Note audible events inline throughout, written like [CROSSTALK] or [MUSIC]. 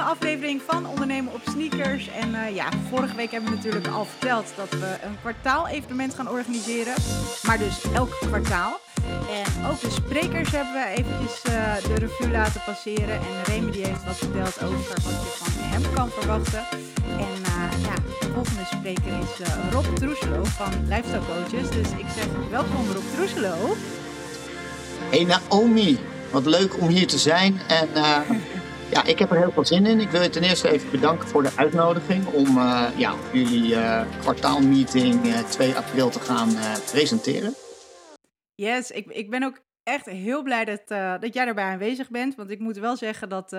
aflevering van Ondernemen op Sneakers. En uh, ja, vorige week hebben we natuurlijk al verteld dat we een kwartaal-evenement gaan organiseren. Maar dus elk kwartaal. En ook de sprekers hebben we eventjes uh, de revue laten passeren. En Remy die heeft wat verteld over wat je van hem kan verwachten. En uh, ja, de volgende spreker is Rob Troeselo van Lifestyle Coaches. Dus ik zeg welkom Rob Troeselo. Hey Naomi, wat leuk om hier te zijn. En ja, ik heb er heel veel zin in. Ik wil je ten eerste even bedanken voor de uitnodiging om uh, ja, jullie uh, kwartaalmeeting 2 april te gaan presenteren. Yes, ik, ik ben ook echt heel blij dat, dat jij erbij aanwezig bent. Want ik moet wel zeggen dat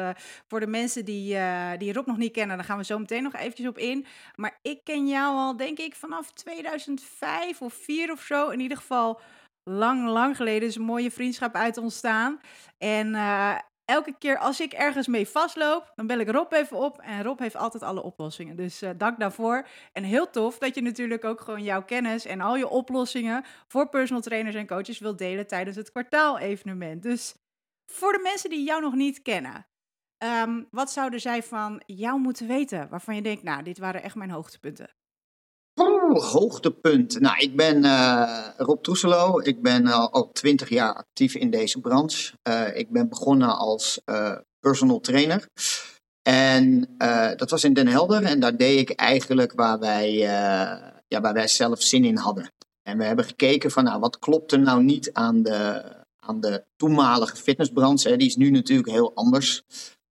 voor de mensen die, die Rob nog niet kennen, daar gaan we zo meteen nog eventjes op in. Maar ik ken jou al, denk ik, vanaf 2005 of 4 of zo. In ieder geval lang, lang geleden is een mooie vriendschap uit ontstaan. En elke keer als ik ergens mee vastloop, dan bel ik Rob even op. En Rob heeft altijd alle oplossingen. Dus uh, dank daarvoor. En heel tof dat je natuurlijk ook gewoon jouw kennis en al je oplossingen voor personal trainers en coaches wilt delen tijdens het kwartaal-evenement. Dus voor de mensen die jou nog niet kennen, um, wat zouden zij van jou moeten weten waarvan je denkt, nou, dit waren echt mijn hoogtepunten? Hoogtepunt. Nou, ik ben uh, Rob Troeselo. Ik ben al, al 20 jaar actief in deze branche. Uh, ik ben begonnen als personal trainer. En dat was in Den Helder. En daar deed ik eigenlijk waar wij, ja, waar wij zelf zin in hadden. En we hebben gekeken van, nou, wat klopt er nou niet aan de, aan de toenmalige fitnessbranche. Die is nu natuurlijk heel anders.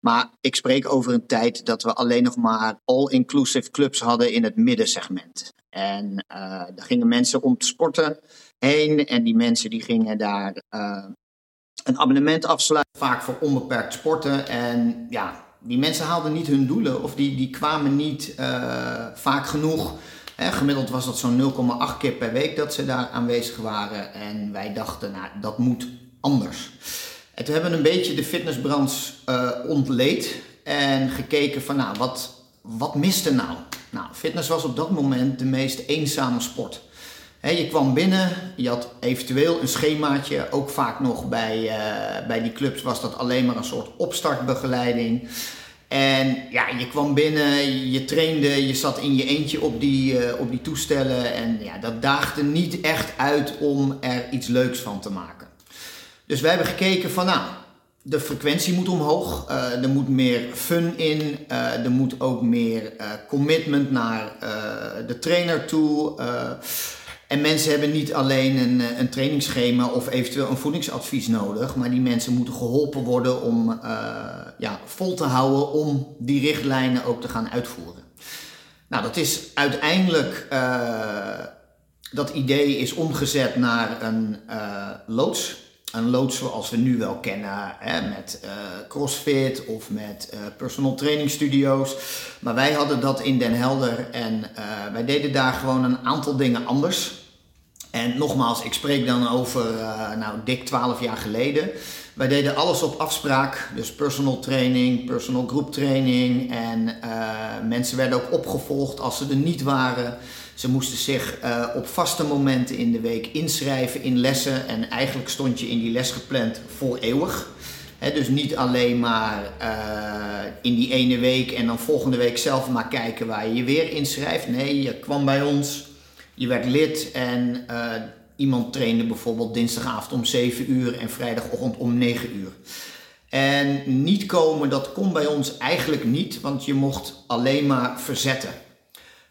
Maar ik spreek over een tijd dat we alleen nog maar all-inclusive clubs hadden in het middensegment. En uh, daar gingen mensen om te sporten heen. En die mensen die gingen daar uh, een abonnement afsluiten, vaak voor onbeperkt sporten. En ja, die mensen haalden niet hun doelen of die, die kwamen niet uh, vaak genoeg. Hè, gemiddeld was dat zo'n 0,8 keer per week dat ze daar aanwezig waren. En wij dachten, nou, dat moet anders. Toen hebben we een beetje de fitnessbranche uh, ontleed en gekeken van nou, wat, wat miste nou? Nou, fitness was op dat moment de meest eenzame sport. Je kwam binnen, je had eventueel een schemaatje, ook vaak nog bij, uh, bij die clubs was dat alleen maar een soort opstartbegeleiding. En ja, je kwam binnen, je trainde, je zat in je eentje op die, uh, op die toestellen en ja, dat daagde niet echt uit om er iets leuks van te maken. Dus wij hebben gekeken van nou, de frequentie moet omhoog, uh, er moet meer fun in, uh, er moet ook meer uh, commitment naar de trainer toe. en mensen hebben niet alleen een, een trainingsschema of eventueel een voedingsadvies nodig, maar die mensen moeten geholpen worden om ja, vol te houden om die richtlijnen ook te gaan uitvoeren. Nou, dat is uiteindelijk, dat idee is omgezet naar een loods een loods zoals we nu wel kennen, hè, met uh, CrossFit of met uh, personal training studio's. Maar wij hadden dat in Den Helder en uh, wij deden daar gewoon een aantal dingen anders. En nogmaals, ik spreek dan over nou, dik 12 jaar geleden. Wij deden alles op afspraak, dus personal training, personal group training. En mensen werden ook opgevolgd als ze er niet waren. Ze moesten zich uh, op vaste momenten in de week inschrijven in lessen. En eigenlijk stond je in die les gepland voor eeuwig. Dus niet alleen maar uh, in die ene week en dan volgende week zelf maar kijken waar je je weer inschrijft. Nee, je kwam bij ons, je werd lid en iemand trainde bijvoorbeeld dinsdagavond om 7 uur en vrijdagochtend om 9 uur. En niet komen, dat kon bij ons eigenlijk niet, want je mocht alleen maar verzetten.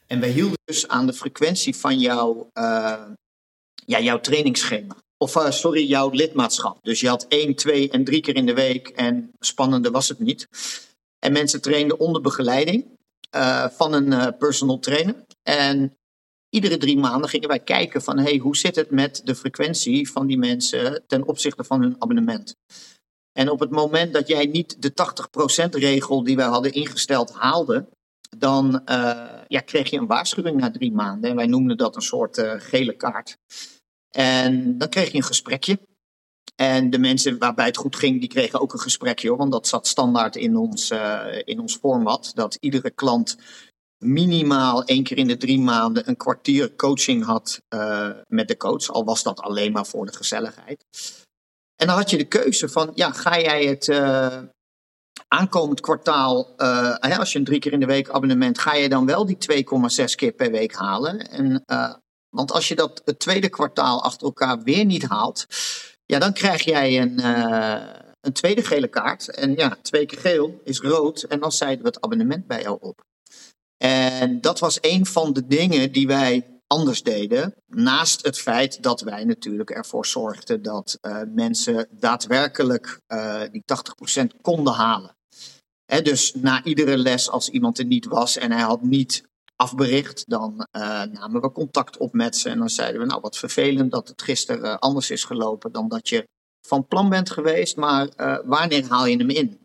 En wij hielden dus aan de frequentie van jouw, uh, ja, jouw trainingsschema. Of uh, sorry, jouw lidmaatschap. Dus je had één, twee en drie keer in de week en spannender was het niet. En mensen trainden onder begeleiding uh, van een personal trainer. En iedere drie maanden gingen wij kijken van hey, hoe zit het met de frequentie van die mensen ten opzichte van hun abonnement. En op het moment dat jij niet de 80% regel die wij hadden ingesteld haalde, dan uh, ja, kreeg je een waarschuwing na drie maanden. En wij noemden dat een soort uh, gele kaart. En dan kreeg je een gesprekje. En de mensen waarbij het goed ging, die kregen ook een gesprekje hoor. Want dat zat standaard in ons, uh, in ons format. Dat iedere klant minimaal één keer in de drie maanden een kwartier coaching had met de coach. Al was dat alleen maar voor de gezelligheid. En dan had je de keuze van, ja, ga jij het aankomend kwartaal, uh, als je een drie keer in de week abonnement, ga je dan wel die 2,6 keer per week halen. En, want als je dat het tweede kwartaal achter elkaar weer niet haalt, ja, dan krijg jij een, een tweede gele kaart. En ja, twee keer geel is rood en dan zeiden we het abonnement bij jou op. En dat was een van de dingen die wij anders deden. Naast het feit dat wij natuurlijk ervoor zorgden dat uh, mensen daadwerkelijk uh, die 80% konden halen. Dus na iedere les, als iemand er niet was en hij had niet afbericht, dan uh, namen we contact op met ze en dan zeiden we, nou wat vervelend dat het gisteren anders is gelopen dan dat je van plan bent geweest, maar wanneer haal je hem in?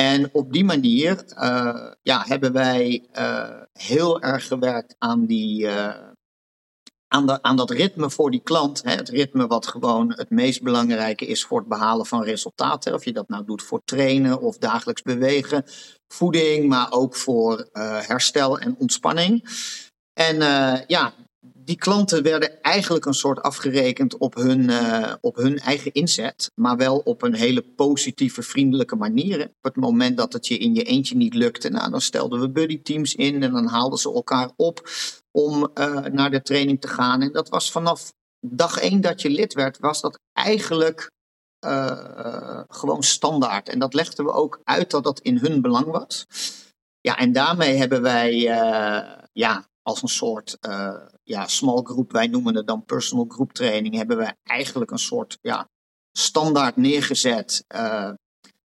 En op die manier ja, hebben wij heel erg gewerkt aan die aan, de, aan dat ritme voor die klant. Hè, het ritme wat gewoon het meest belangrijke is voor het behalen van resultaten. Of je dat nou doet voor trainen of dagelijks bewegen, voeding, maar ook voor herstel en ontspanning. En ja, die klanten werden eigenlijk een soort afgerekend op hun, uh, op hun eigen inzet, maar wel op een hele positieve, vriendelijke manier. Op het moment dat het je in je eentje niet lukte, nou, dan stelden we buddyteams in en dan haalden ze elkaar op om uh, naar de training te gaan. En dat was vanaf dag één dat je lid werd, was dat eigenlijk uh, gewoon standaard. En dat legden we ook uit dat dat in hun belang was. Ja, en daarmee hebben wij ja, als een soort ja, small group, wij noemen het dan personal group training, hebben we eigenlijk een soort ja, standaard neergezet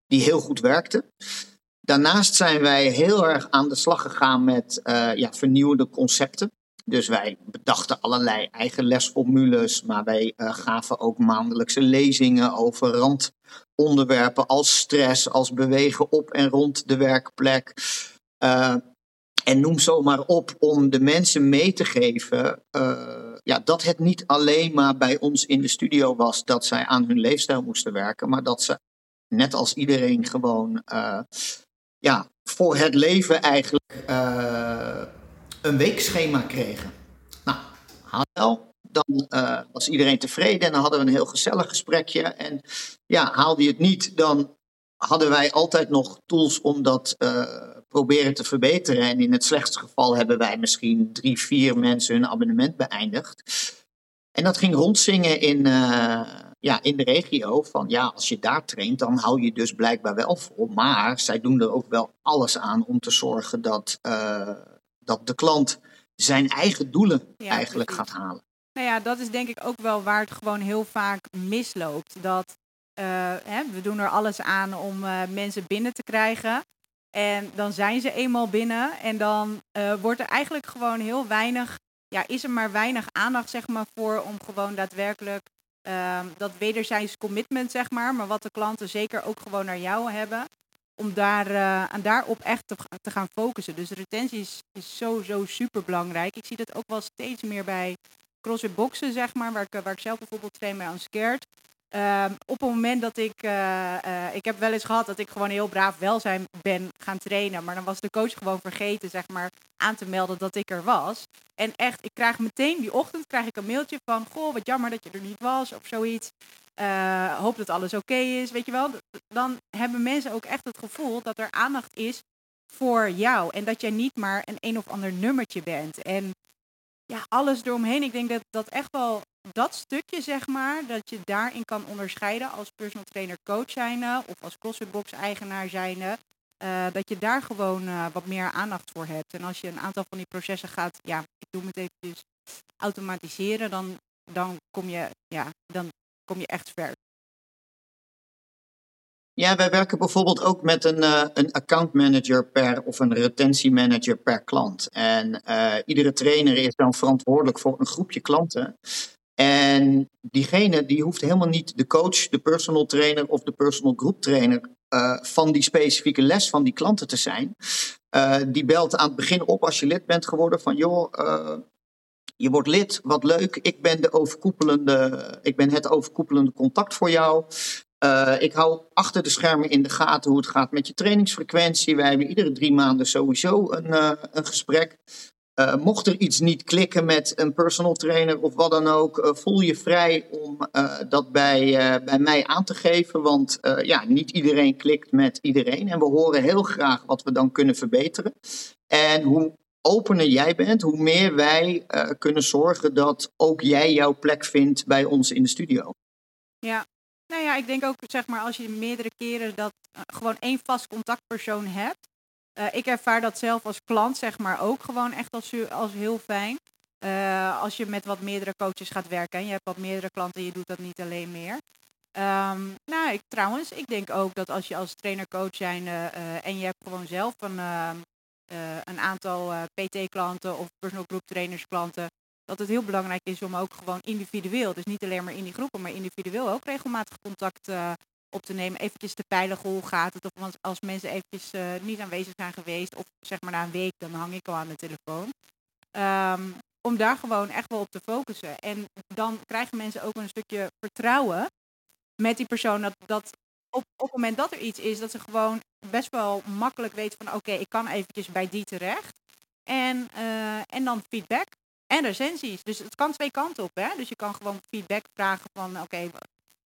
die heel goed werkte. Daarnaast zijn wij heel erg aan de slag gegaan met uh, ja, vernieuwende concepten. Dus wij bedachten allerlei eigen lesformules, maar wij gaven ook maandelijkse lezingen over randonderwerpen als stress, als bewegen op en rond de werkplek. Uh, en noem zomaar op om de mensen mee te geven ja, dat het niet alleen maar bij ons in de studio was dat zij aan hun leefstijl moesten werken, maar dat ze net als iedereen gewoon ja, voor het leven eigenlijk uh, een weekschema kregen. Nou, haal dan was iedereen tevreden en dan hadden we een heel gezellig gesprekje. En ja, haalde je het niet, dan hadden wij altijd nog tools om dat proberen te verbeteren. En in het slechtste geval hebben wij misschien drie, vier mensen hun abonnement beëindigd. En dat ging rondzingen in, uh, ja, in de regio. Van ja, als je daar traint, dan hou je dus blijkbaar wel vol. Maar zij doen er ook wel alles aan om te zorgen dat, uh, dat de klant zijn eigen doelen ja, eigenlijk precies. gaat halen. Nou ja, dat is denk ik ook wel waar het gewoon heel vaak misloopt. Dat uh, hè, we doen er alles aan om mensen binnen te krijgen. En dan zijn ze eenmaal binnen en dan wordt er eigenlijk gewoon heel weinig ja, is er maar weinig aandacht zeg maar, voor om gewoon daadwerkelijk um, dat wederzijds commitment, zeg maar, maar wat de klanten zeker ook gewoon naar jou hebben, om daar, uh, daarop echt te, gaan focussen. Dus retentie is, is zo, zo super belangrijk. Ik zie dat ook wel steeds meer bij CrossFit boxen, zeg maar, waar ik, waar ik zelf bijvoorbeeld train bij Unscared. Uh, op het moment dat ik, uh, uh, ik heb wel eens gehad dat ik gewoon heel braaf welzijn ben gaan trainen, maar dan was de coach gewoon vergeten, zeg maar, aan te melden dat ik er was. En echt, ik krijg meteen die ochtend krijg ik een mailtje van, goh, wat jammer dat je er niet was of zoiets. Uh, hoop dat alles oké is, weet je wel. Dan hebben mensen ook echt het gevoel dat er aandacht is voor jou en dat jij niet maar een een of ander nummertje bent. En ja, alles eromheen. Ik denk dat dat echt wel dat stukje, zeg maar, dat je daarin kan onderscheiden als personal trainer coach zijnde of als CrossFit eigenaar zijnde. Uh, dat je daar gewoon uh, wat meer aandacht voor hebt. En als je een aantal van die processen gaat, ja, ik doe het eventjes automatiseren, dan, dan, kom, je, ja, dan kom je echt ver. Ja, wij werken bijvoorbeeld ook met een, uh, een account manager per of een retentiemanager per klant. En iedere trainer is dan verantwoordelijk voor een groepje klanten. En diegene die hoeft helemaal niet de coach, de personal trainer of de personal group trainer uh, van die specifieke les van die klanten te zijn. Die belt aan het begin op als je lid bent geworden van joh, je wordt lid, wat leuk. Ik ben, de overkoepelende, ik ben het overkoepelende contact voor jou. Ik hou achter de schermen in de gaten hoe het gaat met je trainingsfrequentie. Wij hebben iedere drie maanden sowieso een, een gesprek. Uh, mocht er iets niet klikken met een personal trainer of wat dan ook, voel je vrij om dat bij, bij mij aan te geven. Want ja, niet iedereen klikt met iedereen. En we horen heel graag wat we dan kunnen verbeteren. En hoe opener jij bent, hoe meer wij kunnen zorgen dat ook jij jouw plek vindt bij ons in de studio. Ja, nou ja, ik denk ook zeg maar als je meerdere keren dat gewoon één vast contactpersoon hebt uh, ik ervaar dat zelf als klant zeg maar ook gewoon echt als, als heel fijn. Uh, als je met wat meerdere coaches gaat werken en je hebt wat meerdere klanten, je doet dat niet alleen meer. Um, nou, ik, trouwens, ik denk ook dat als je als trainer-coach zijn en je hebt gewoon zelf een, een aantal PT-klanten of personal group trainers klanten, dat het heel belangrijk is om ook gewoon individueel, dus niet alleen maar in die groepen, maar individueel ook regelmatig contact op te nemen. Eventjes te peilen hoe gaat het. Of als mensen eventjes uh, niet aanwezig zijn geweest. Of zeg maar na een week, dan hang ik al aan de telefoon. Um, om daar gewoon echt wel op te focussen. En dan krijgen mensen ook een stukje vertrouwen met die persoon. Dat, dat op, op het moment dat er iets is, dat ze gewoon best wel makkelijk weten van oké, ik kan eventjes bij die terecht. En, uh, en dan feedback en recensies. Dus het kan twee kanten op. Hè? Dus je kan gewoon feedback vragen van oké,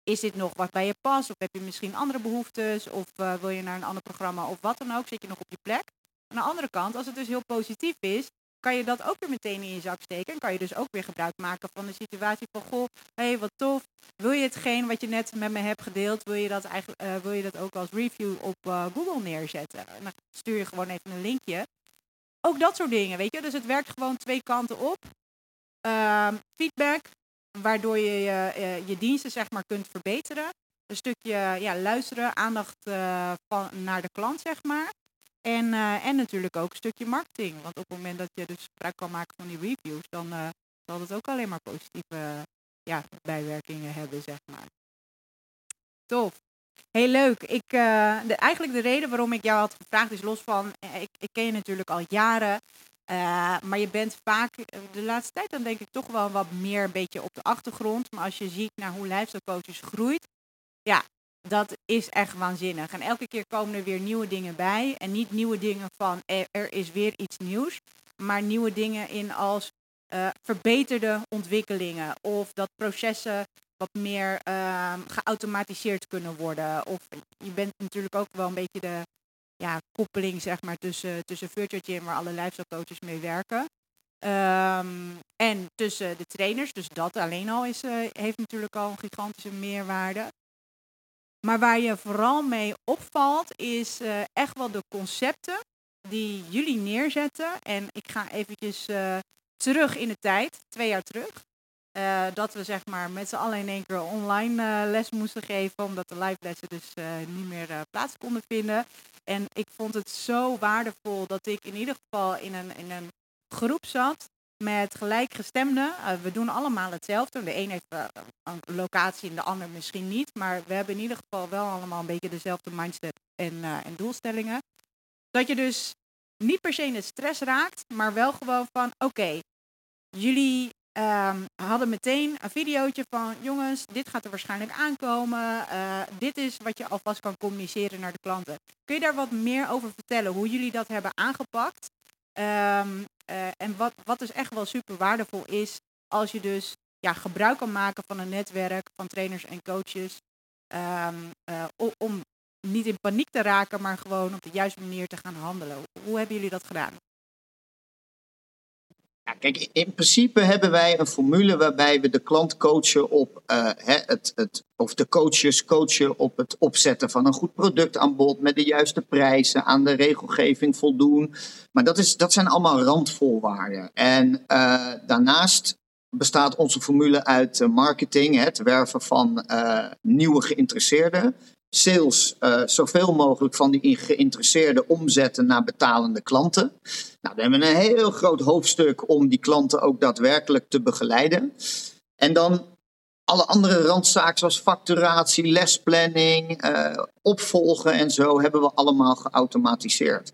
is dit nog wat bij je past? Of heb je misschien andere behoeftes? Of uh, wil je naar een ander programma of wat dan ook? Zit je nog op je plek? Aan de andere kant, als het dus heel positief is, kan je dat ook weer meteen in je zak steken. En kan je dus ook weer gebruik maken van de situatie van, goh, hé, hey, wat tof. Wil je hetgeen wat je net met me hebt gedeeld, wil je dat, eigenlijk, uh, wil je dat ook als review op uh, Google neerzetten? En dan stuur je gewoon even een linkje. Ook dat soort dingen, weet je. Dus het werkt gewoon twee kanten op. Uh, feedback, waardoor je je, eh, je diensten zeg maar kunt verbeteren. Een stukje ja, luisteren, aandacht uh, van, naar de klant zeg maar. En, uh, en natuurlijk ook een stukje marketing. Want op het moment dat je dus gebruik kan maken van die reviews, dan zal het ook alleen maar positieve ja, bijwerkingen hebben, zeg maar. Tof. Heel leuk. Ik, de, eigenlijk de reden waarom ik jou had gevraagd is los van, ik, ik ken je natuurlijk al jaren. Uh, maar je bent vaak eh, de laatste tijd dan denk ik toch wel wat meer een beetje op de achtergrond. Maar als je ziet naar hoe lifestyle groeit, ja, dat is echt waanzinnig. En elke keer komen er weer nieuwe dingen bij. En niet nieuwe dingen van er, is weer iets nieuws. Maar nieuwe dingen in als verbeterde ontwikkelingen. Of dat processen wat meer uh, geautomatiseerd kunnen worden. Of je bent natuurlijk ook wel een beetje de ja, koppeling zeg maar, tussen, tussen Virtual Gym, waar alle lifestyle coaches mee werken. Um, en tussen de trainers, dus dat alleen al is, uh, heeft natuurlijk al een gigantische meerwaarde. Maar waar je vooral mee opvalt, is uh, echt wel de concepten die jullie neerzetten. En ik ga eventjes uh, terug in de tijd, twee jaar terug. Uh, dat we zeg maar met z'n allen in één keer online uh, les moesten geven, omdat de live lessen dus uh, niet meer plaats konden vinden. En ik vond het zo waardevol dat ik in ieder geval in een, in een groep zat met gelijkgestemden. we doen allemaal hetzelfde. De een heeft een locatie en de ander misschien niet. Maar we hebben in ieder geval wel allemaal een beetje dezelfde mindset en, en doelstellingen. Dat je dus niet per se in het stress raakt, maar wel gewoon van oké, jullie Um, hadden meteen een videootje van jongens, dit gaat er waarschijnlijk aankomen. Uh, dit is wat je alvast kan communiceren naar de klanten. Kun je daar wat meer over vertellen hoe jullie dat hebben aangepakt? Um, uh, en wat, wat dus echt wel super waardevol is als je dus ja, gebruik kan maken van een netwerk van trainers en coaches. Um, uh, om niet in paniek te raken, maar gewoon op de juiste manier te gaan handelen. Hoe hebben jullie dat gedaan? Ja, kijk, in principe hebben wij een formule waarbij we de klant coachen op uh, het, het, of de coaches coachen op het opzetten van een goed productaanbod met de juiste prijzen, aan de regelgeving voldoen. Maar dat, is, dat zijn allemaal randvoorwaarden. En uh, daarnaast bestaat onze formule uit marketing, het werven van nieuwe geïnteresseerden sales uh, zoveel mogelijk van die geïnteresseerden omzetten naar betalende klanten. Nou, we hebben een heel groot hoofdstuk om die klanten ook daadwerkelijk te begeleiden. En dan alle andere randzaken zoals facturatie, lesplanning, uh, opvolgen en zo hebben we allemaal geautomatiseerd.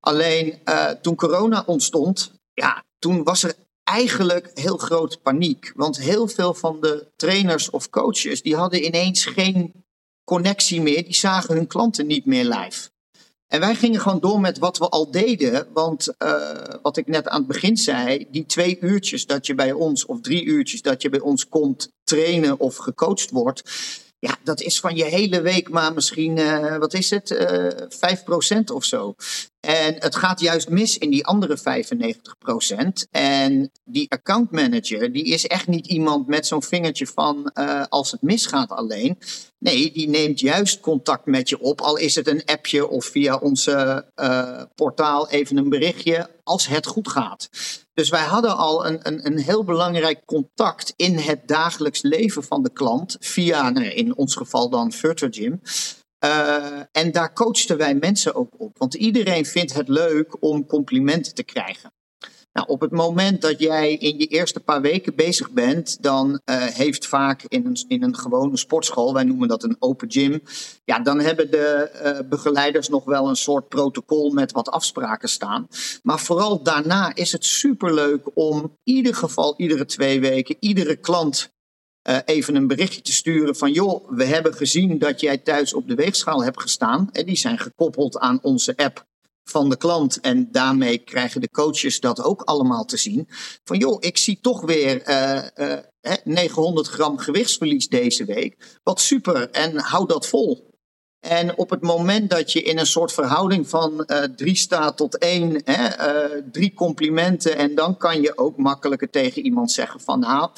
Alleen uh, toen corona ontstond, ja, toen was er eigenlijk heel groot paniek. Want heel veel van de trainers of coaches die hadden ineens geen connectie meer. Die zagen hun klanten niet meer live. En wij gingen gewoon door met wat we al deden. Want uh, wat ik net aan het begin zei, die twee uurtjes dat je bij ons, of drie uurtjes dat je bij ons komt trainen of gecoacht wordt. Ja, dat is van je hele week maar misschien, uh, wat is het, uh, 5% of zo. En het gaat juist mis in die andere 95%. En die account manager, die is echt niet iemand met zo'n vingertje van uh, als het misgaat alleen. Nee, die neemt juist contact met je op. Al is het een appje of via onze portaal even een berichtje als het goed gaat. Dus wij hadden al een, een, een heel belangrijk contact in het dagelijks leven van de klant. Via, nou, in ons geval dan Virtual. Uh, en daar coachten wij mensen ook op. Want iedereen vindt het leuk om complimenten te krijgen. Nou, op het moment dat jij in je eerste paar weken bezig bent, dan uh, heeft vaak in een, in een gewone sportschool, wij noemen dat een open gym, ja, dan hebben de uh, begeleiders nog wel een soort protocol met wat afspraken staan. Maar vooral daarna is het superleuk om in ieder geval iedere twee weken iedere klant uh, even een berichtje te sturen van joh, we hebben gezien dat jij thuis op de weegschaal hebt gestaan. En die zijn gekoppeld aan onze app van de klant. En daarmee krijgen de coaches dat ook allemaal te zien. Van joh, ik zie toch weer uh, uh, 900 gram gewichtsverlies deze week. Wat super en hou dat vol. En op het moment dat je in een soort verhouding van uh, drie staat tot één, hè, drie complimenten, en dan kan je ook makkelijker tegen iemand zeggen van nou,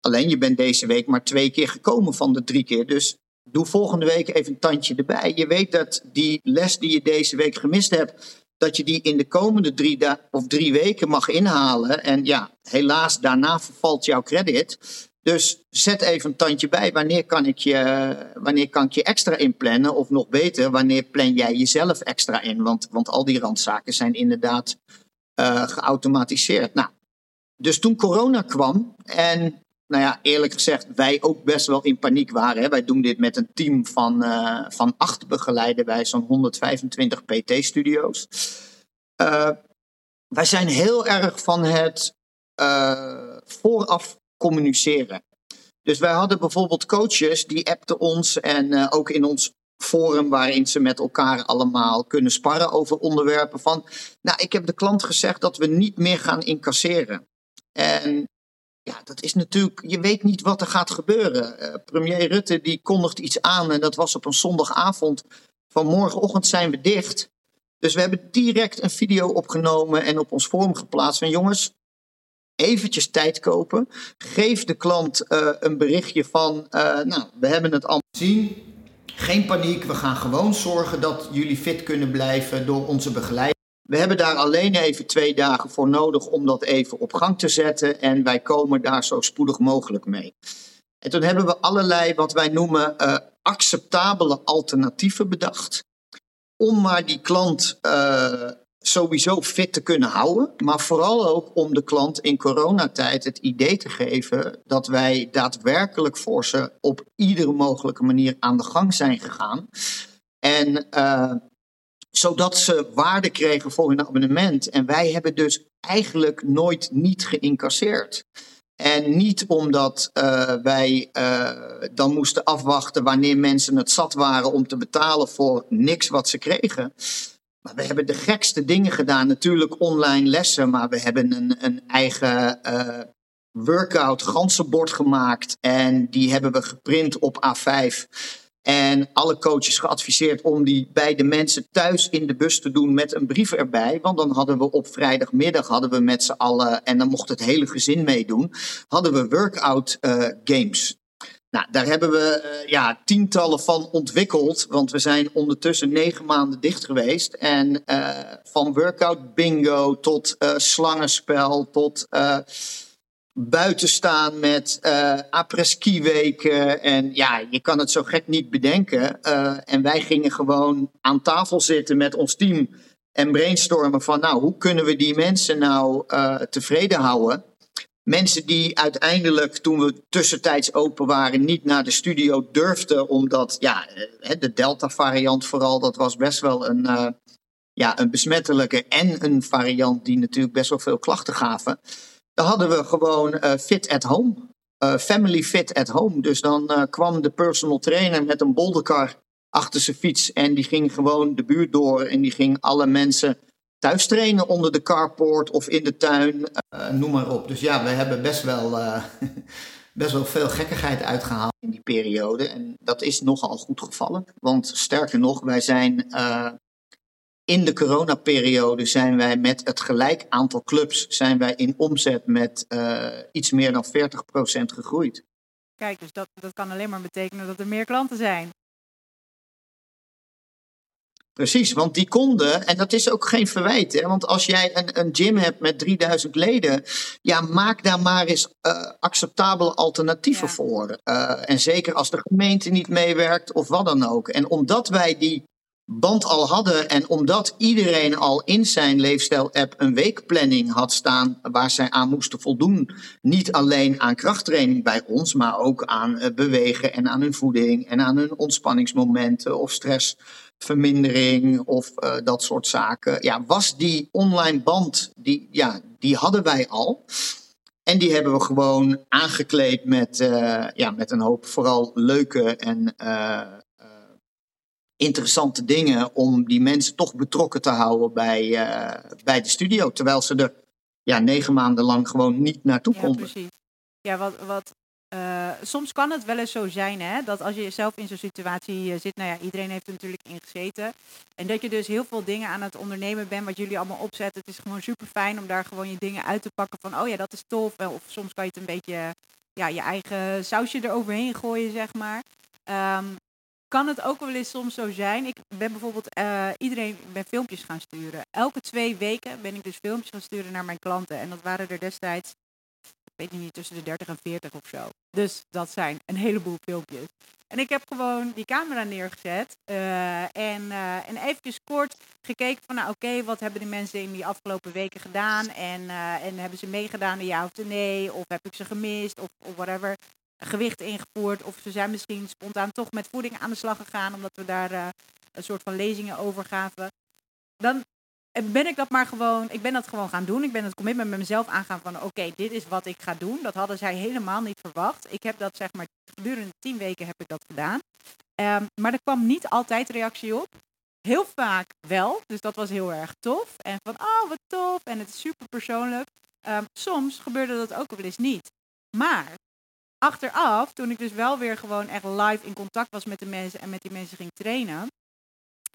alleen je bent deze week maar twee keer gekomen van de drie keer, dus doe volgende week even een tandje erbij. Je weet dat die les die je deze week gemist hebt, dat je die in de komende drie, of drie weken mag inhalen. En ja, helaas, daarna vervalt jouw credit. Dus zet even een tandje bij. Wanneer kan ik je, wanneer kan ik je extra inplannen? Of nog beter, wanneer plan jij jezelf extra in? Want, want al die randzaken zijn inderdaad uh, geautomatiseerd. Nou, dus toen corona kwam en nou ja, eerlijk gezegd, wij ook best wel in paniek waren. Hè. Wij doen dit met een team van, uh, van acht begeleiden bij zo'n 125 PT-studio's. Uh, wij zijn heel erg van het uh, vooraf communiceren. Dus wij hadden bijvoorbeeld coaches die appten ons en ook in ons forum waarin ze met elkaar allemaal kunnen sparren over onderwerpen van, nou, ik heb de klant gezegd dat we niet meer gaan incasseren. En ja, dat is natuurlijk, je weet niet wat er gaat gebeuren. Uh, premier Rutte die kondigt iets aan en dat was op een zondagavond. Van morgenochtend zijn we dicht. Dus we hebben direct een video opgenomen en op ons forum geplaatst van jongens, eventjes tijd kopen. Geef de klant uh, een berichtje van, uh, nou, we hebben het allemaal gezien. Geen paniek, we gaan gewoon zorgen dat jullie fit kunnen blijven door onze begeleiding. We hebben daar alleen even twee dagen voor nodig om dat even op gang te zetten en wij komen daar zo spoedig mogelijk mee. En toen hebben we allerlei wat wij noemen uh, acceptabele alternatieven bedacht. Om maar die klant uh, sowieso fit te kunnen houden, maar vooral ook om de klant in coronatijd het idee te geven dat wij daadwerkelijk voor ze op iedere mogelijke manier aan de gang zijn gegaan. En uh, zodat ze waarde kregen voor hun abonnement. En wij hebben dus eigenlijk nooit niet geïncasseerd. En niet omdat uh, wij uh, dan moesten afwachten wanneer mensen het zat waren om te betalen voor niks wat ze kregen. Maar we hebben de gekste dingen gedaan. Natuurlijk online lessen, maar we hebben een, een eigen uh, workout ganzenbord gemaakt. En die hebben we geprint op A5. En alle coaches geadviseerd om die bij de mensen thuis in de bus te doen met een brief erbij. Want dan hadden we op vrijdagmiddag hadden we met z'n allen, en dan mocht het hele gezin meedoen, hadden we workout uh, games. Nou, daar hebben we uh, ja, tientallen van ontwikkeld, want we zijn ondertussen negen maanden dicht geweest. En uh, van workout bingo tot slangenspel, tot buiten staan met uh, apres-ski weken. En ja, je kan het zo gek niet bedenken. Uh, en wij gingen gewoon aan tafel zitten met ons team en brainstormen van, nou, hoe kunnen we die mensen nou uh, tevreden houden? Mensen die uiteindelijk, toen we tussentijds open waren, niet naar de studio durfden, omdat ja, de Delta-variant vooral, dat was best wel een, ja, een besmettelijke en een variant die natuurlijk best wel veel klachten gaven. Hadden we gewoon uh, fit at home. Uh, family fit at home. Dus dan uh, kwam de personal trainer met een bolderkar achter zijn fiets en die ging gewoon de buurt door en die ging alle mensen thuis trainen onder de carport of in de tuin, noem maar op. Dus ja, we hebben best wel, [LAUGHS] best wel veel gekkigheid uitgehaald in die periode. En dat is nogal goed gevallen. Want sterker nog, wij zijn in de coronaperiode zijn wij met het gelijk aantal clubs zijn wij in omzet met iets meer dan 40% gegroeid. Kijk, dus dat, dat kan alleen maar betekenen dat er meer klanten zijn. Precies, want die konden, en dat is ook geen verwijt, hè, want als jij een, een gym hebt met 3000 leden, ja, maak daar maar eens uh, acceptabele alternatieven voor. Uh, en zeker als de gemeente niet meewerkt of wat dan ook. En omdat wij die band al hadden en omdat iedereen al in zijn leefstijl-app een weekplanning had staan waar zij aan moesten voldoen, niet alleen aan krachttraining bij ons, maar ook aan uh, bewegen en aan hun voeding en aan hun ontspanningsmomenten of stress vermindering of uh, dat soort zaken. Ja, was die online band, die, ja, die hadden wij al. En die hebben we gewoon aangekleed met, uh, ja, met een hoop vooral leuke en interessante dingen om die mensen toch betrokken te houden bij, bij de studio. Terwijl ze er ja, negen maanden lang gewoon niet naartoe ja, konden. Precies. Ja, wat, wat uh, soms kan het wel eens zo zijn hè, dat als je zelf in zo'n situatie uh, zit, nou ja, iedereen heeft er natuurlijk in gezeten. En dat je dus heel veel dingen aan het ondernemen bent, wat jullie allemaal opzetten. Het is gewoon super fijn om daar gewoon je dingen uit te pakken van, oh ja, dat is tof. Of soms kan je het een beetje, ja, je eigen sausje eroverheen gooien, zeg maar. Um, kan het ook wel eens soms zo zijn. Ik ben bijvoorbeeld uh, iedereen ben filmpjes gaan sturen. Elke twee weken ben ik dus filmpjes gaan sturen naar mijn klanten. En dat waren er destijds weet niet, tussen de 30 en 40 of zo. Dus dat zijn een heleboel filmpjes. En ik heb gewoon die camera neergezet uh, en, uh, en eventjes kort gekeken van, nou oké, wat hebben die mensen in die afgelopen weken gedaan? En, en hebben ze meegedaan, ja of nee? Of heb ik ze gemist? Of, of whatever. Gewicht ingevoerd. Of ze zijn misschien spontaan toch met voeding aan de slag gegaan, omdat we daar een soort van lezingen over gaven. Dan ben ik dat maar gewoon, ik ben dat gewoon gaan doen. Ik ben het commitment met mezelf aangaan van oké, dit is wat ik ga doen. Dat hadden zij helemaal niet verwacht. Ik heb dat zeg maar gedurende tien weken heb ik dat gedaan. Um, maar er kwam niet altijd reactie op. Heel vaak wel, dus dat was heel erg tof. En van oh wat tof en het is super persoonlijk. Um, soms gebeurde dat ook wel eens niet. Maar achteraf, toen ik dus wel weer gewoon echt live in contact was met de mensen en met die mensen ging trainen,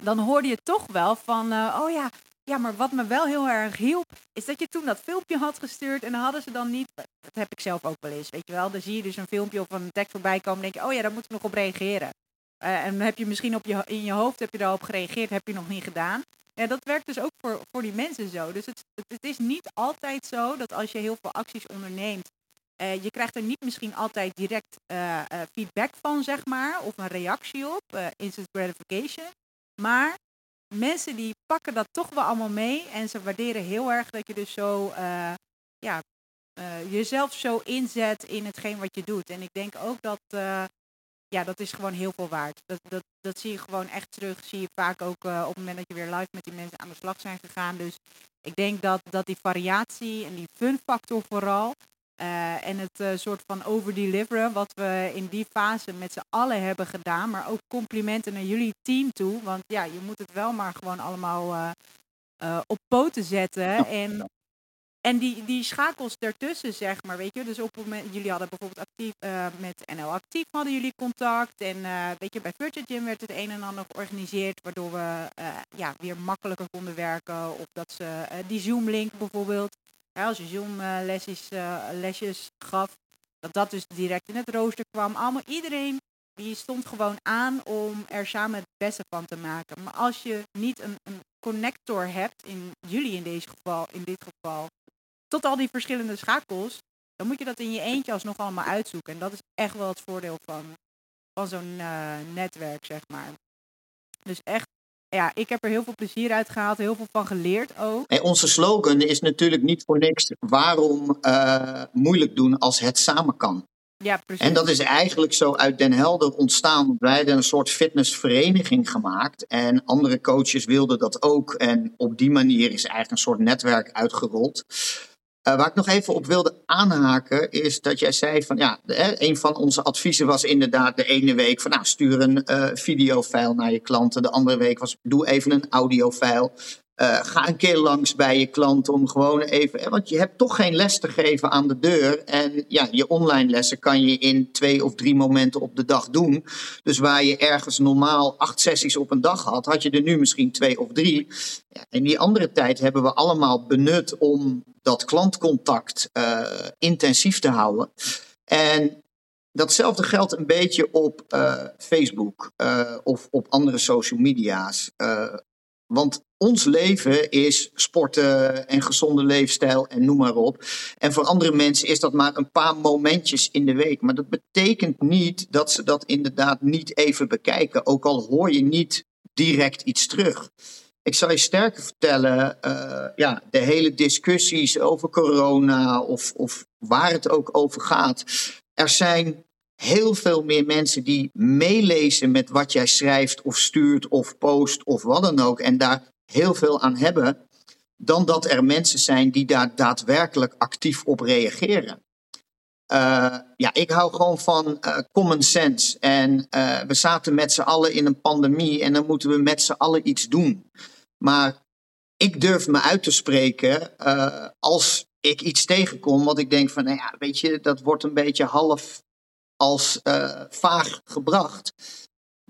dan hoorde je toch wel van, uh, oh ja, ja, maar wat me wel heel erg hielp, is dat je toen dat filmpje had gestuurd en dan hadden ze dan niet, dat heb ik zelf ook wel eens, weet je wel, dan zie je dus een filmpje of een tekst voorbij komen en denk je, oh ja, daar moet ik nog op reageren. Uh, en heb je misschien op je, in je hoofd heb je daarop gereageerd, heb je nog niet gedaan. Ja, dat werkt dus ook voor, voor die mensen zo. Dus het, het is niet altijd zo dat als je heel veel acties onderneemt, uh, je krijgt er niet misschien altijd direct uh, feedback van, zeg maar, of een reactie op, instant gratification. Maar mensen die pakken dat toch wel allemaal mee. En ze waarderen heel erg dat je dus zo ja, jezelf zo inzet in hetgeen wat je doet. En ik denk ook dat ja, dat is gewoon heel veel waard. Dat, dat, dat zie je gewoon echt terug. Zie je vaak ook op het moment dat je weer live met die mensen aan de slag zijn gegaan. Dus ik denk dat, dat die variatie en die fun factor vooral. Uh, en het uh, soort van overdeliveren, wat we in die fase met z'n allen hebben gedaan. Maar ook complimenten naar jullie team toe. Want ja, je moet het wel maar gewoon allemaal uh, op poten zetten. En, en die, die schakels ertussen, zeg maar, weet je. Dus op het moment, jullie hadden bijvoorbeeld actief, met NL Actief hadden jullie contact. En weet je, bij Virtual Gym werd het een en ander georganiseerd. Waardoor we ja, weer makkelijker konden werken. Of dat ze die Zoom-link bijvoorbeeld als je Zoom-lesjes uh, lesjes gaf, dat dat dus direct in het rooster kwam. Allemaal iedereen die stond gewoon aan om er samen het beste van te maken. Maar als je niet een, een connector hebt, in jullie in, deze geval, in dit geval, tot al die verschillende schakels, dan moet je dat in je eentje alsnog allemaal uitzoeken. En dat is echt wel het voordeel van, van zo'n uh, netwerk, zeg maar. Dus echt ja, ik heb er heel veel plezier uit gehaald, heel veel van geleerd ook. En onze slogan is natuurlijk niet voor niks waarom uh, moeilijk doen als het samen kan. Ja, precies. En dat is eigenlijk zo uit Den Helder ontstaan. Wij hadden een soort fitnessvereniging gemaakt. En andere coaches wilden dat ook. En op die manier is eigenlijk een soort netwerk uitgerold. Uh, waar ik nog even op wilde aanhaken, is dat jij zei van ja, een van onze adviezen was inderdaad de ene week van nou, stuur een uh, videofile naar je klanten. De andere week was doe even een audiofile. Uh, ga een keer langs bij je klant om gewoon even. Want je hebt toch geen les te geven aan de deur. En ja, je online lessen kan je in twee of drie momenten op de dag doen. Dus waar je ergens normaal acht sessies op een dag had, had je er nu misschien twee of drie. Ja, en die andere tijd hebben we allemaal benut om dat klantcontact uh, intensief te houden. En datzelfde geldt een beetje op uh, Facebook of op andere social media's. Want ons leven is sporten en gezonde leefstijl en noem maar op. En voor andere mensen is dat maar een paar momentjes in de week. Maar dat betekent niet dat ze dat inderdaad niet even bekijken. Ook al hoor je niet direct iets terug. Ik zal je sterker vertellen, uh, ja, de hele discussies over corona of, of waar het ook over gaat. Er zijn heel veel meer mensen die meelezen met wat jij schrijft of stuurt of post of wat dan ook. En daar heel veel aan hebben. Dan dat er mensen zijn die daar daadwerkelijk actief op reageren. Uh, ja, ik hou gewoon van uh, common sense. En uh, we zaten met z'n allen in een pandemie en dan moeten we met z'n allen iets doen. Maar ik durf me uit te spreken als ik iets tegenkom wat ik denk van, nou ja, weet je, dat wordt een beetje half als vaag gebracht.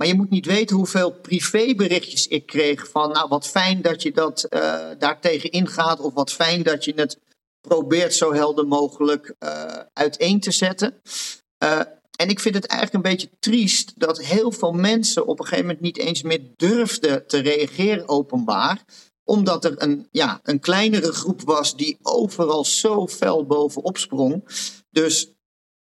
Maar je moet niet weten hoeveel privéberichtjes ik kreeg van, nou wat fijn dat je dat uh, daar tegen ingaat, of wat fijn dat je het probeert zo helder mogelijk uh, uiteen te zetten. en ik vind het eigenlijk een beetje triest dat heel veel mensen op een gegeven moment niet eens meer durfden te reageren openbaar omdat er een, ja, een kleinere groep was die overal zo fel bovenop sprong. Dus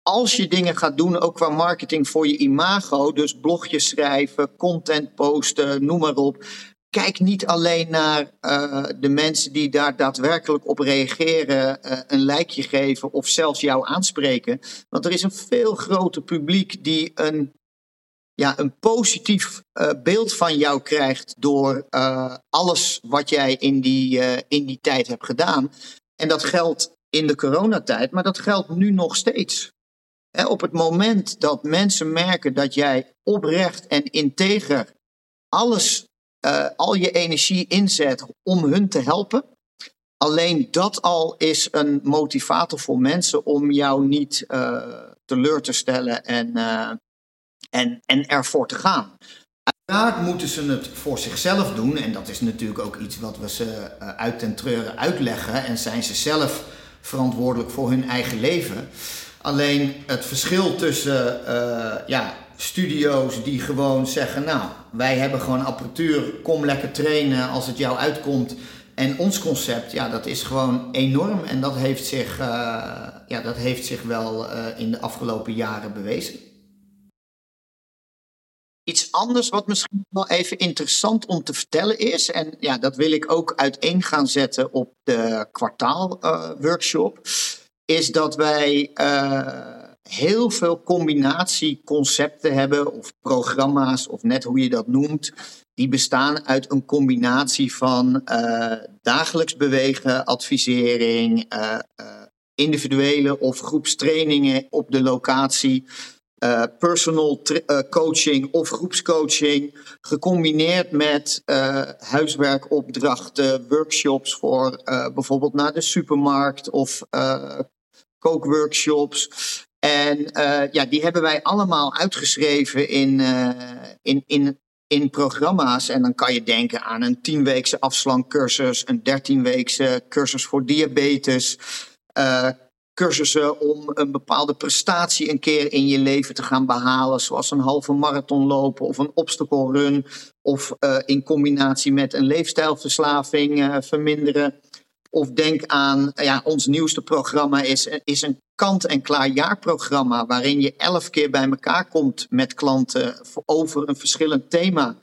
als je dingen gaat doen, ook qua marketing voor je imago, dus blogjes schrijven, content posten, noem maar op. Kijk niet alleen naar uh, de mensen die daar daadwerkelijk op reageren, uh, een lijkje geven of zelfs jou aanspreken. Want er is een veel groter publiek die een, ja, een positief uh, beeld van jou krijgt door alles wat jij in die, in die tijd hebt gedaan. En dat geldt in de coronatijd, maar dat geldt nu nog steeds op het moment dat mensen merken dat jij oprecht en integer alles, uh, al je energie inzet om hun te helpen, alleen dat al is een motivator voor mensen om jou niet uh, teleur te stellen en, uh, en, en ervoor te gaan. Uiteraard moeten ze het voor zichzelf doen en dat is natuurlijk ook iets wat we ze uit ten treuren uitleggen en zijn ze zelf verantwoordelijk voor hun eigen leven. Alleen het verschil tussen uh, ja, studio's die gewoon zeggen: Nou, wij hebben gewoon apparatuur, kom lekker trainen als het jou uitkomt. En ons concept, ja, dat is gewoon enorm. En dat heeft zich, uh, ja, dat heeft zich wel uh, in de afgelopen jaren bewezen. Iets anders wat misschien wel even interessant om te vertellen is, en ja, dat wil ik ook uiteen gaan zetten op de kwartaalworkshop. Uh, is dat wij uh, heel veel combinatieconcepten hebben, of programma's, of net hoe je dat noemt. Die bestaan uit een combinatie van uh, dagelijks bewegen, advisering, uh, individuele of groepstrainingen op de locatie. Personal coaching of groepscoaching, gecombineerd met huiswerkopdrachten, workshops voor bijvoorbeeld naar de supermarkt of kookworkshops. En uh, ja, die hebben wij allemaal uitgeschreven in, uh, in, in, in programma's. En dan kan je denken aan een tienweekse afslankcursus, een dertienweekse cursus voor diabetes. Uh, cursussen om een bepaalde prestatie een keer in je leven te gaan behalen, zoals een halve marathon lopen of een obstacle run, of in combinatie met een leefstijlverslaving verminderen. Of denk aan, ja, ons nieuwste programma is, is een kant-en-klaar jaarprogramma. Waarin je elf keer bij elkaar komt met klanten over een verschillend thema.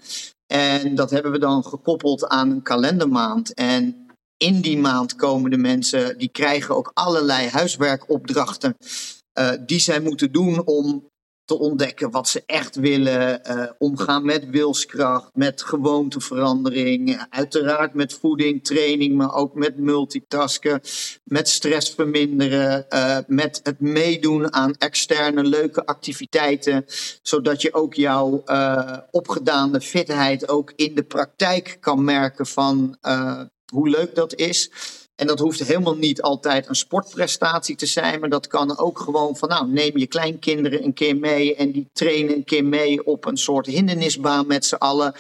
En dat hebben we dan gekoppeld aan een kalendermaand. En in die maand komen de mensen, die krijgen ook allerlei huiswerkopdrachten. Uh, die zij moeten doen om te ontdekken wat ze echt willen. Uh, omgaan met wilskracht, met gewoonteverandering. Uiteraard met voeding, training, maar ook met multitasken. Met stress verminderen. Uh, met het meedoen aan externe leuke activiteiten. Zodat je ook jouw uh, opgedane fitheid ook in de praktijk kan merken van hoe leuk dat is. En dat hoeft helemaal niet altijd een sportprestatie te zijn, maar dat kan ook gewoon van, nou, neem je kleinkinderen een keer mee en die trainen een keer mee op een soort hindernisbaan met z'n allen.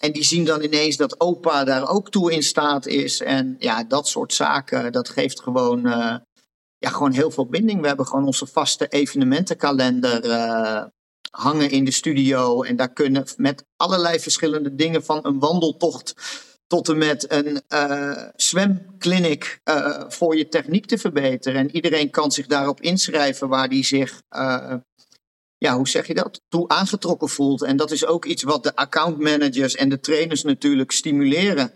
En die zien dan ineens dat opa daar ook toe in staat is. En ja, dat soort zaken, dat geeft gewoon, uh, ja, gewoon heel veel binding. We hebben gewoon onze vaste evenementenkalender uh, hangen in de studio. En daar kunnen met allerlei verschillende dingen van een wandeltocht tot en met een uh, zwemclinic uh, voor je techniek te verbeteren. En iedereen kan zich daarop inschrijven waar die zich, uh, ja, hoe zeg je dat, toe aangetrokken voelt. En dat is ook iets wat de accountmanagers en de trainers natuurlijk stimuleren.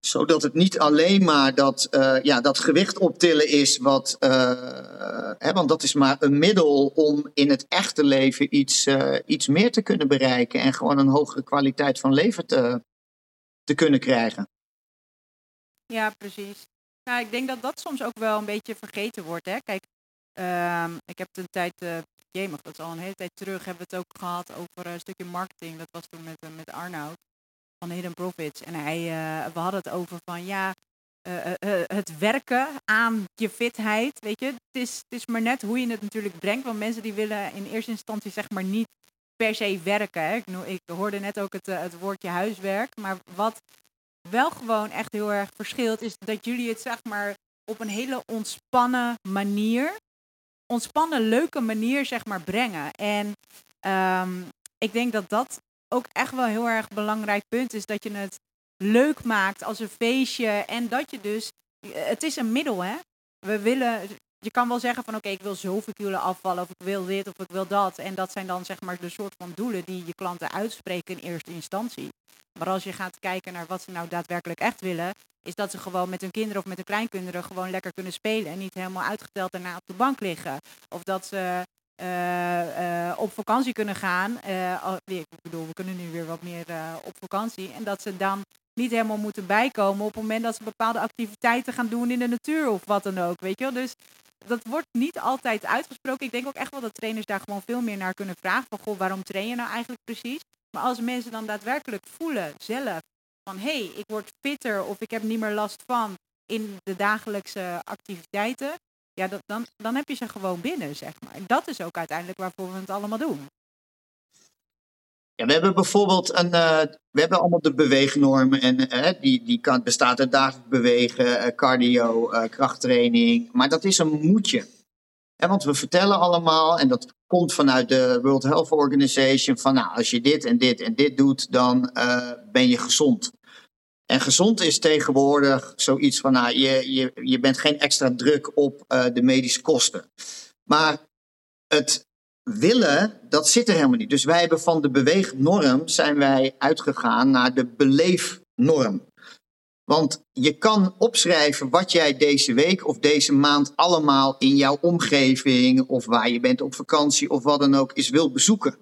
Zodat het niet alleen maar dat, ja, dat gewicht optillen is, wat, hè, want dat is maar een middel om in het echte leven iets, iets meer te kunnen bereiken. En gewoon een hogere kwaliteit van leven te, te kunnen krijgen. Ja, precies. Nou, ik denk dat dat soms ook wel een beetje vergeten wordt. Hè? Kijk, um, ik heb een tijd, uh, jemig, dat is al een hele tijd terug, hebben we het ook gehad over een stukje marketing. Dat was toen met, uh, met Arnoud van Hidden Profits. En hij, we hadden het over van ja, het werken aan je fitheid, weet je. Het is, het is maar net hoe je het natuurlijk brengt. Want mensen die willen in eerste instantie zeg maar niet per se werken. Ik, hoorde net ook het, het woordje huiswerk. Maar wat wel gewoon echt heel erg verschilt, is dat jullie het zeg maar op een hele ontspannen manier, ontspannen, leuke manier zeg maar brengen. En um, ik denk dat dat ook echt wel heel erg belangrijk punt is, dat je het leuk maakt als een feestje en dat je dus, het is een middel hè. We willen, je kan wel zeggen van oké, ik wil zoveel kilo afvallen of ik wil dit of ik wil dat. En dat zijn dan zeg maar de soort van doelen die je klanten uitspreken in eerste instantie. Maar als je gaat kijken naar wat ze nou daadwerkelijk echt willen, is dat ze gewoon met hun kinderen of met hun kleinkinderen gewoon lekker kunnen spelen en niet helemaal uitgeteld daarna op de bank liggen. Of dat ze uh, uh, op vakantie kunnen gaan. Uh, ik bedoel, we kunnen nu weer wat meer op vakantie. En dat ze dan niet helemaal moeten bijkomen op het moment dat ze bepaalde activiteiten gaan doen in de natuur of wat dan ook. Weet je wel? Dus dat wordt niet altijd uitgesproken. Ik denk ook echt wel dat trainers daar gewoon veel meer naar kunnen vragen. Van goh, waarom train je nou eigenlijk precies? Maar als mensen dan daadwerkelijk voelen zelf van hé, hey, ik word fitter of ik heb niet meer last van in de dagelijkse activiteiten, ja, dat, dan, dan heb je ze gewoon binnen, zeg maar. En dat is ook uiteindelijk waarvoor we het allemaal doen. Ja, we hebben bijvoorbeeld een, uh, we hebben allemaal de beweegnormen en uh, die, die kan, bestaat uit dagelijks bewegen, uh, cardio, krachttraining, maar dat is een moetje. Ja, want we vertellen allemaal, en dat komt vanuit de World Health Organization, van nou, als je dit en dit en dit doet, dan ben je gezond. En gezond is tegenwoordig zoiets van, nou, je, je, je bent geen extra druk op de medische kosten. Maar het willen, dat zit er helemaal niet. Dus wij hebben van de beweegnorm zijn wij uitgegaan naar de beleefnorm. Want je kan opschrijven wat jij deze week of deze maand allemaal in jouw omgeving of waar je bent op vakantie of wat dan ook is wil bezoeken.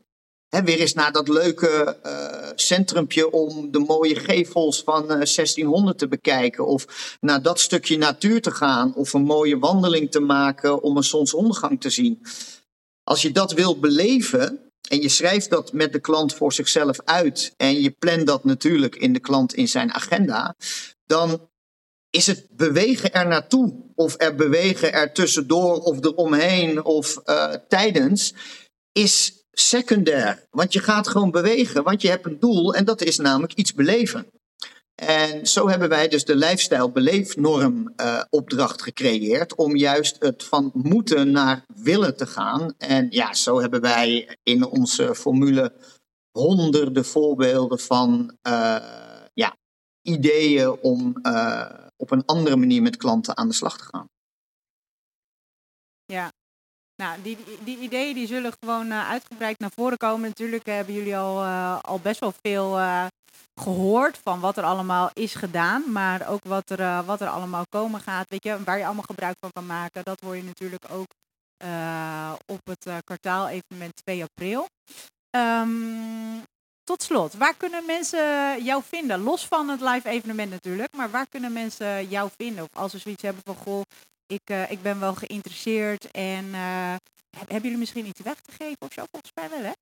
He, weer eens naar dat leuke uh, centrumpje om de mooie gevels van uh, eh, 1600 te bekijken. Of naar dat stukje natuur te gaan. Of een mooie wandeling te maken om een zonsondergang te zien. Als je dat wilt beleven en je schrijft dat met de klant voor zichzelf uit en je plant dat natuurlijk in de klant in zijn agenda, dan is het bewegen er naartoe of er bewegen er tussendoor of eromheen of uh, tijdens, is secundair. Want je gaat gewoon bewegen, want je hebt een doel en dat is namelijk iets beleven. En zo hebben wij dus de lifestyle-beleefnorm uh, opdracht gecreëerd om juist het van moeten naar willen te gaan. En ja, zo hebben wij in onze formule honderden voorbeelden van uh, ja, ideeën om uh, op een andere manier met klanten aan de slag te gaan. Ja, nou, die, die, ideeën die zullen gewoon uitgebreid naar voren komen. Natuurlijk hebben jullie al, al best wel veel gehoord van wat er allemaal is gedaan, maar ook wat er, uh, wat er allemaal komen gaat. Weet je, waar je allemaal gebruik van kan maken, dat hoor je natuurlijk ook op het kwartaal-evenement 2 april. Um, tot slot, waar kunnen mensen jou vinden? Los van het live evenement natuurlijk, maar waar kunnen mensen jou vinden? Of als ze zoiets hebben van, goh, ik, uh, ik ben wel geïnteresseerd en uh, hebben jullie misschien iets weg te geven of zo? Volgens mij wel, hè?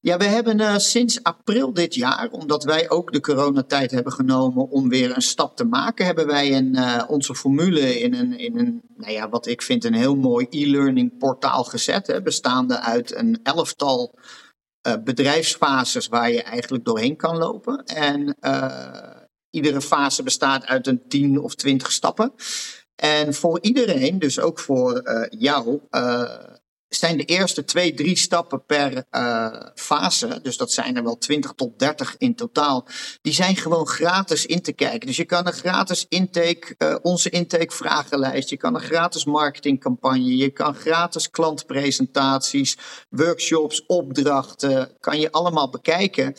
Ja, we hebben uh, sinds april dit jaar, omdat wij ook de coronatijd hebben genomen om weer een stap te maken, hebben wij een, onze formule in een, in een, nou ja, wat ik vind een heel mooi e-learning portaal gezet, hè, bestaande uit een elftal uh, bedrijfsfases waar je eigenlijk doorheen kan lopen. En iedere fase bestaat uit een 10 of 20 stappen. En voor iedereen, dus ook voor jou, zijn de eerste twee, drie stappen per uh, fase, dus dat zijn er wel 20 tot 30 in totaal, die zijn gewoon gratis in te kijken. Dus je kan een gratis intake, uh, onze intake vragenlijst, je kan een gratis marketingcampagne, je kan gratis klantpresentaties, workshops, opdrachten, kan je allemaal bekijken.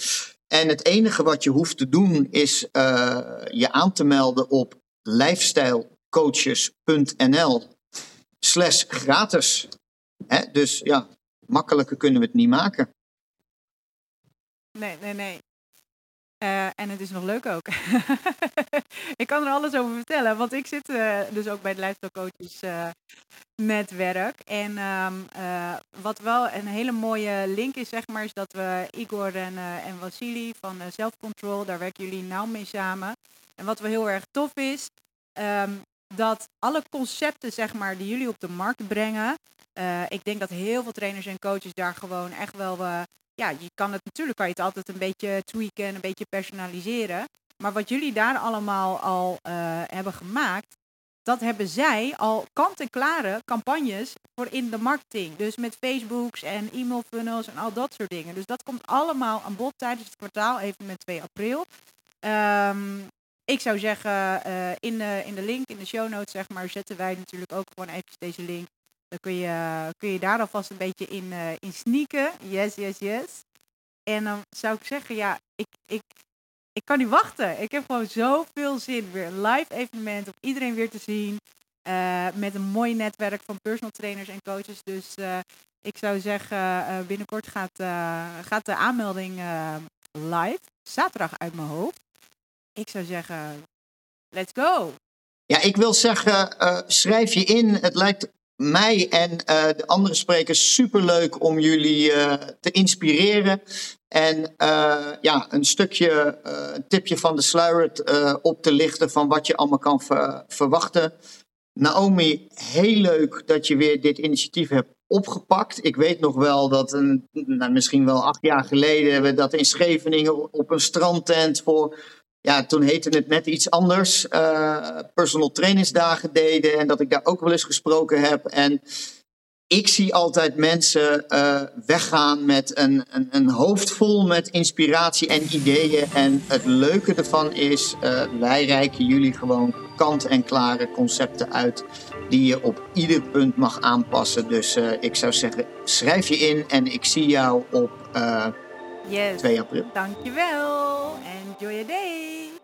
En het enige wat je hoeft te doen is uh, je aan te melden op lifestylecoaches.nl slash gratis. Hè? Dus ja, makkelijker kunnen we het niet maken. Nee, nee, nee. Uh, en het is nog leuk ook. [LAUGHS] ik kan er alles over vertellen, want ik zit uh, dus ook bij het Lifestyle Coaches uh, netwerk. En um, wat wel een hele mooie link is, zeg maar, is dat we Igor en, en Vasili van Self Control, daar werken jullie nauw mee samen. En wat wel heel erg tof is, um, dat alle concepten, zeg maar, die jullie op de markt brengen, uh, ik denk dat heel veel trainers en coaches daar gewoon echt wel. Uh, ja, je kan het natuurlijk kan je het altijd een beetje tweaken en een beetje personaliseren. Maar wat jullie daar allemaal al uh, hebben gemaakt, dat hebben zij al kant-en-klare campagnes voor in de marketing. Dus met Facebooks en e-mail funnels en al dat soort dingen. Dus dat komt allemaal aan bod tijdens het kwartaal, even met 2 april. Um, ik zou zeggen, in, de, in de link, in de show notes, zeg maar, zetten wij natuurlijk ook gewoon even deze link dan kun je, kun je daar alvast een beetje in, uh, in sneaken. Yes, yes, yes. En dan zou ik zeggen, ja, ik, ik, ik kan niet wachten. Ik heb gewoon zoveel zin. Weer een live evenement om iedereen weer te zien. Uh, met een mooi netwerk van personal trainers en coaches. Dus uh, ik zou zeggen, binnenkort gaat, gaat de aanmelding live. Zaterdag uit mijn hoofd. Ik zou zeggen, let's go. Ja, ik wil zeggen, schrijf je in. Het lijkt mij en uh, de andere sprekers superleuk om jullie uh, te inspireren. En uh, ja, een stukje, een tipje van de sluier op te lichten van wat je allemaal kan ver verwachten. Naomi, heel leuk dat je weer dit initiatief hebt opgepakt. Ik weet nog wel dat een, nou, misschien wel acht jaar geleden we dat in Scheveningen op een strandtent voor ja, toen heette het net iets anders. Uh, personal trainingsdagen deden en dat ik daar ook wel eens gesproken heb. En ik zie altijd mensen uh, weggaan met een, een, een, hoofd vol met inspiratie en ideeën. En het leuke ervan is, uh, wij reiken jullie gewoon kant-en-klare concepten uit. Die je op ieder punt mag aanpassen. Dus ik zou zeggen, schrijf je in en ik zie jou op yes. 2 april. Dankjewel. Enjoy your day.